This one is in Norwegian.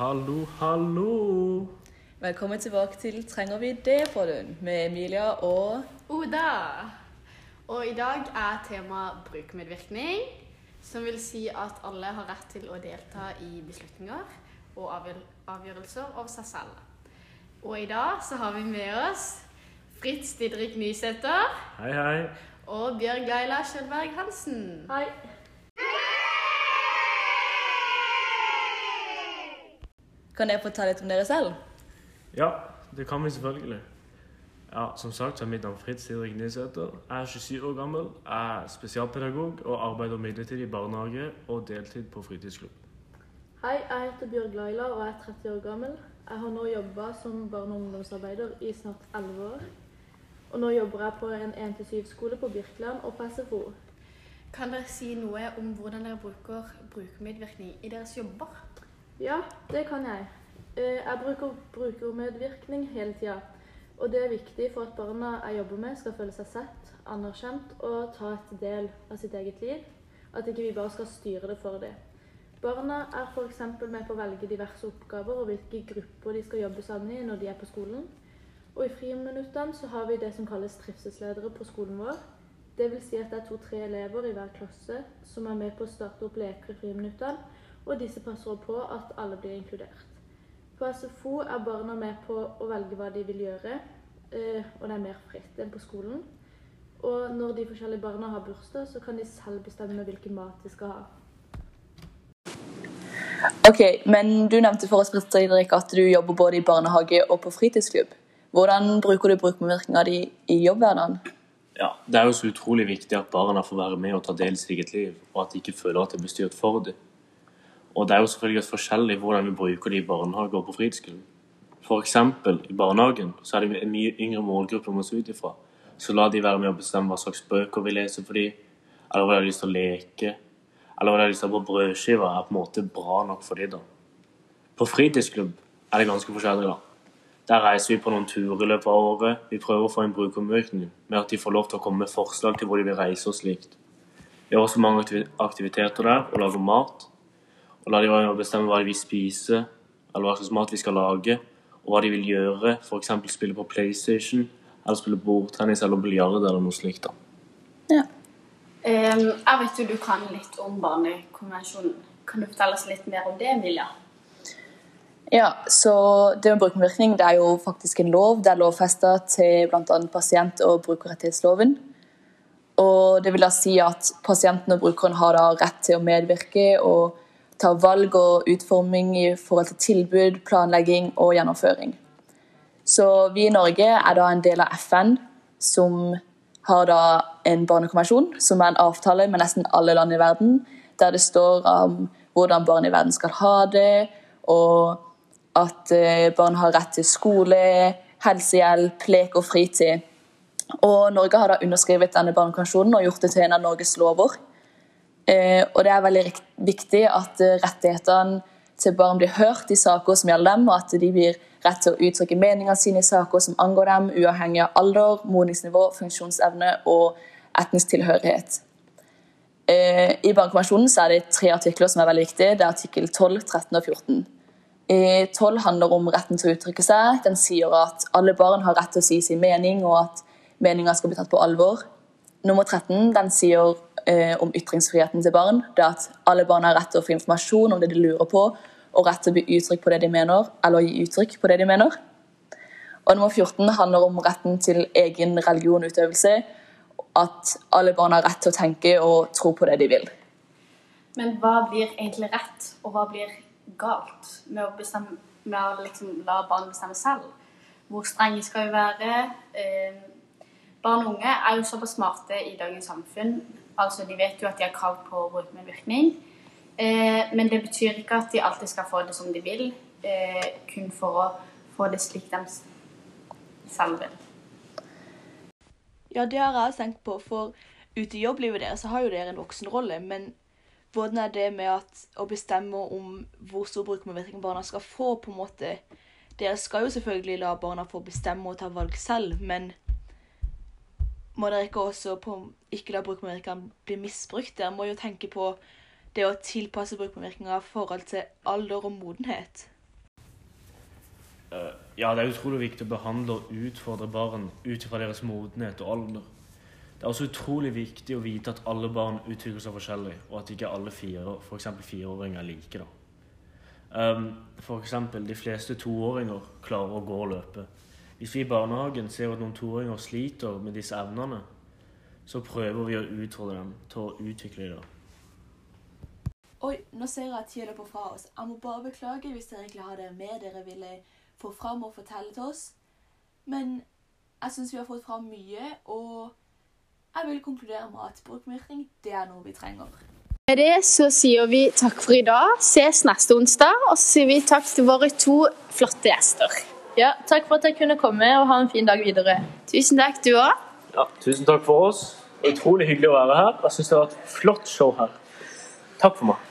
Hallo, hallo. Velkommen tilbake til Trenger vi det, Frodun? Med Emilia og Oda. Og i dag er tema brukermedvirkning, som vil si at alle har rett til å delta i beslutninger og avgjør- avgjørelser av seg selv. Og i dag så har vi med oss Fritz Didrik Nysæter Hei, hei. og Bjørg Laila Skjølberg Hansen. Hei. Kan dere fortelle litt om dere selv? Ja, det kan vi selvfølgelig. Ja, Som sagt så er mitt navn Fritz Didrik Nysæter. Jeg er 27 år gammel, jeg er spesialpedagog og arbeider midlertidig i barnehage og deltid på fritidsklubb. Hei, jeg heter Bjørg Laila og er 30 år gammel. Jeg har nå jobba som barne- og ungdomsarbeider i snart 11 år. Og nå jobber jeg på en 1-7-skole på Birkeland og på SFO. Kan dere si noe om hvordan dere bruker brukermedvirkning i deres jobber? Ja, det kan jeg. Eh, Jeg bruker brukermedvirkning hele tida. Og det er viktig for at barna jeg jobber med, skal føle seg sett, anerkjent og ta et del av sitt eget liv. At ikke vi bare skal styre det for dem. Barna er f.eks. med på å velge diverse oppgaver og hvilke grupper de skal jobbe sammen i når de er på skolen. Og i friminuttene så har vi det som kalles trivselsledere på skolen vår. Det vil si at det er to-tre elever i hver klasse som er med på å starte opp leker i friminuttene, og disse passer på at alle blir inkludert. På SFO er barna med på å velge hva de vil gjøre, eh, og det er mer fritt enn på skolen. Og når de forskjellige barna har bursdag, så kan de selv bestemme hvilken mat de skal ha. Ok, men du nevnte for oss Fredrik, at du jobber både i barnehage og på fritidsklubb. Hvordan bruker du brukermedvirkninga di i jobbhverdagen? Ja, Det er jo så utrolig viktig at barna får være med og ta del i sitt eget liv, og at de ikke føler at det blir styrt for dem. Og det er jo selvfølgelig forskjellig hvordan vi bruker det i barnehage og på fritidsskolen. Eksempel i barnehagen så er det en mye yngre målgruppe vi må se ut ifra. Så la de være med å bestemme hva slags bøker vi leser for dem, eller hva de har lyst til å leke, eller hva de har lyst til på brødskiva, er på en måte bra nok for dem da. På fritidsklubb er det ganske forskjellig da. Der reiser vi på noen turer i løpet av året. Vi prøver å få en brukermøkning med at de får lov til å komme med forslag til hvor de vil reise og slikt. Vi har også mange aktiviteter der, og lager mat. Og la de være med å bestemme hva de vil spise, eller hva slags mat vi skal lage, og hva de vil gjøre. F.eks. spille på PlayStation, eller spille bordtennis eller biljard eller noe slikt. da. Ja. Um, jeg vet jo du kan litt om Barnekonvensjonen. Kan du fortelle oss litt mer om det, Emilia? Ja, så det med brukermedvirkning det er jo faktisk en lov. Det er lovfesta til bl.a. pasient- og brukerrettighetsloven. Og det vil da si at pasienten og brukeren har da rett til å medvirke og ta valg og utforming i forhold til tilbud, planlegging og gjennomføring. Så vi i Norge er da en del av FN, som har da en barnekonvensjon, som er en avtale med nesten alle land i verden, der det står om hvordan barn i verden skal ha det, og at eh, barn har rett til skole, helsehjelp, lek og fritid. Og Norge har da underskrevet denne barnekonvensjonen og gjort det til en av Norges lover. Eh, og det er veldig viktig at eh, rettighetene til barn blir hørt i saker som gjelder dem, og at de blir rett til å uttrykke meningene sine i saker som angår dem, uavhengig av alder, modningsnivå, funksjonsevne og etnisk tilhørighet. Eh, I Barnekonvensjonen er det tre artikler som er veldig viktige. Det er artikkel 12, 13 og 14. Eh, 12 handler om retten til å uttrykke seg. Den sier at alle barn har rett til å si sin mening, og at meninga skal bli tatt på alvor. Nummer 13 den sier eh, om ytringsfriheten til barn. Det at alle barn har rett til å få informasjon om det de lurer på, og rett til å gi uttrykk på det de mener, eller gi uttrykk på det de mener. Og nummer 14 handler om retten til egen religionutøvelse. At alle barn har rett til å tenke og tro på det de vil. Men hva blir egentlig rett, og hva blir galt med å, bestemme, med å liksom la barn bestemme selv? Hvor strenge skal vi være? Eh, barn og unge er jo såpass smarte i dagens samfunn. Altså, De vet jo at de har krav på brukermedvirkning. Eh, men det betyr ikke at de alltid skal få det som de vil, eh, kun for å få det slik de selv vil. Ja, det har jeg tenkt på, for ute i jobblivet deres har jo dere en voksenrolle, men hvordan er det med at, å bestemme om hvor stor brukermedvirkning barna skal få, på en måte Dere skal jo selvfølgelig la barna få bestemme og ta valg selv, men må dere ikke også på, ikke la brukermedvirkning bli misbrukt? Dere må jo tenke på det å tilpasse brukermedvirkninga i forhold til alder og modenhet? Eh, Ja, det er utrolig viktig å behandle og utfordre barn ut fra deres modenhet og alder. Det er også utrolig viktig å vite at alle barn utvikler seg forskjellig, og at ikke alle fire, eksempel fireåringer er like. da. Um, for eksempel, de fleste toåringer klarer å gå og løpe. Hvis vi i barnehagen ser at noen toåringer sliter med disse evnene, så prøver vi å utfordre dem til å utvikle dem. Oi, nå ser jeg at tida løper fra oss. Jeg må bare beklage hvis dere egentlig hadde med dere ville få fram og fortelle til oss. Men jeg syns vi har fått fram mye, og jeg vil konkludere med at brukermedvirkning, det er noe vi trenger. Med det så sier vi takk for i dag. Ses neste onsdag. Og så sier vi takk til våre to flotte gjester. Ja, takk for at jeg kunne komme, og ha en fin dag videre. Tusen takk, du òg. Ja, tusen takk for oss. Utrolig hyggelig å være her. Jeg syns det var et flott show her. Takk for meg.